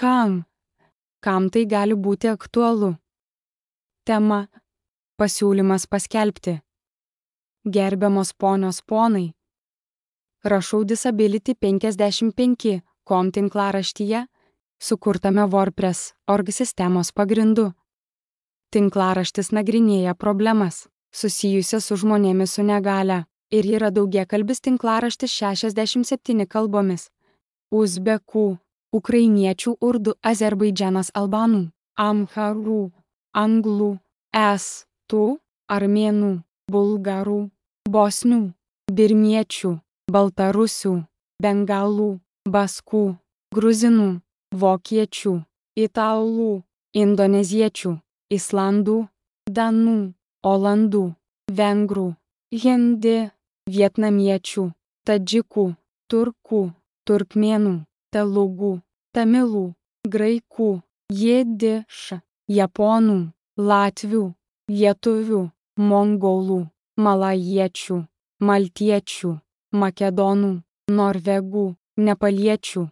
Kam? Kam tai gali būti aktualu? Tema. Pasiūlymas paskelbti. Gerbiamos ponios ponai. Rašau Disability 55 kom tinklaraštyje, sukurtame WordPress org sistemos pagrindu. Tinklaraštis nagrinėja problemas susijusias su žmonėmis su negale ir yra daugiakalbis tinklaraštis 67 kalbomis - uzbekų, ukrainiečių, urdų, azerbaidžianas albanų, amharų, anglų, estų, armėnų, bulgarų, bosnių, birmiečių, baltarusių, bengalų, baskų, gruzinų, vokiečių, italų, indoneziečių, islandų, danų, olandų, vengrų, hindi, vietnamiečių, tadžikų, turkų, turkmėnų, telugų, tamilų, graikų, jidiš, japonų, latvių, lietuvių, mongolų, malajiečių, maltiečių, makedonų, norvegų, nepaliečių,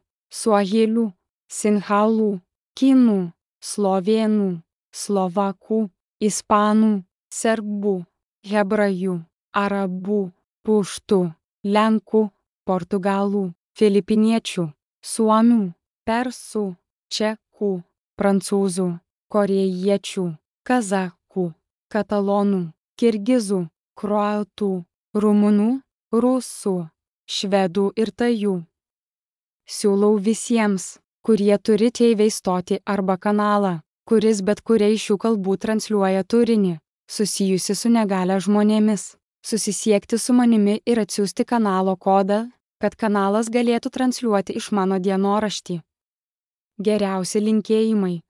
suahilių, sinhalų, kinų, slovėnų, slovakų, ispanų, serbų, hebrajų, arabų, puštų, lenkų, portugalų, filipiniečių, suomių, persų, čekų, prancūzų, korėjiečių, kazakų, katalonų, kirgizų, kruatų, rumunų, rusų, švedų ir tajų. Siūlau visiems, kurie turi TV stoti arba kanalą, kuris bet kuria iš šių kalbų transliuoja turinį, susijusi su negale žmonėmis, susisiekti su manimi ir atsiųsti kanalo kodą, kad kanalas galėtų transliuoti iš mano dienoraštį. Geriausi linkėjimai.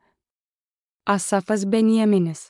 Asafas Benjaminis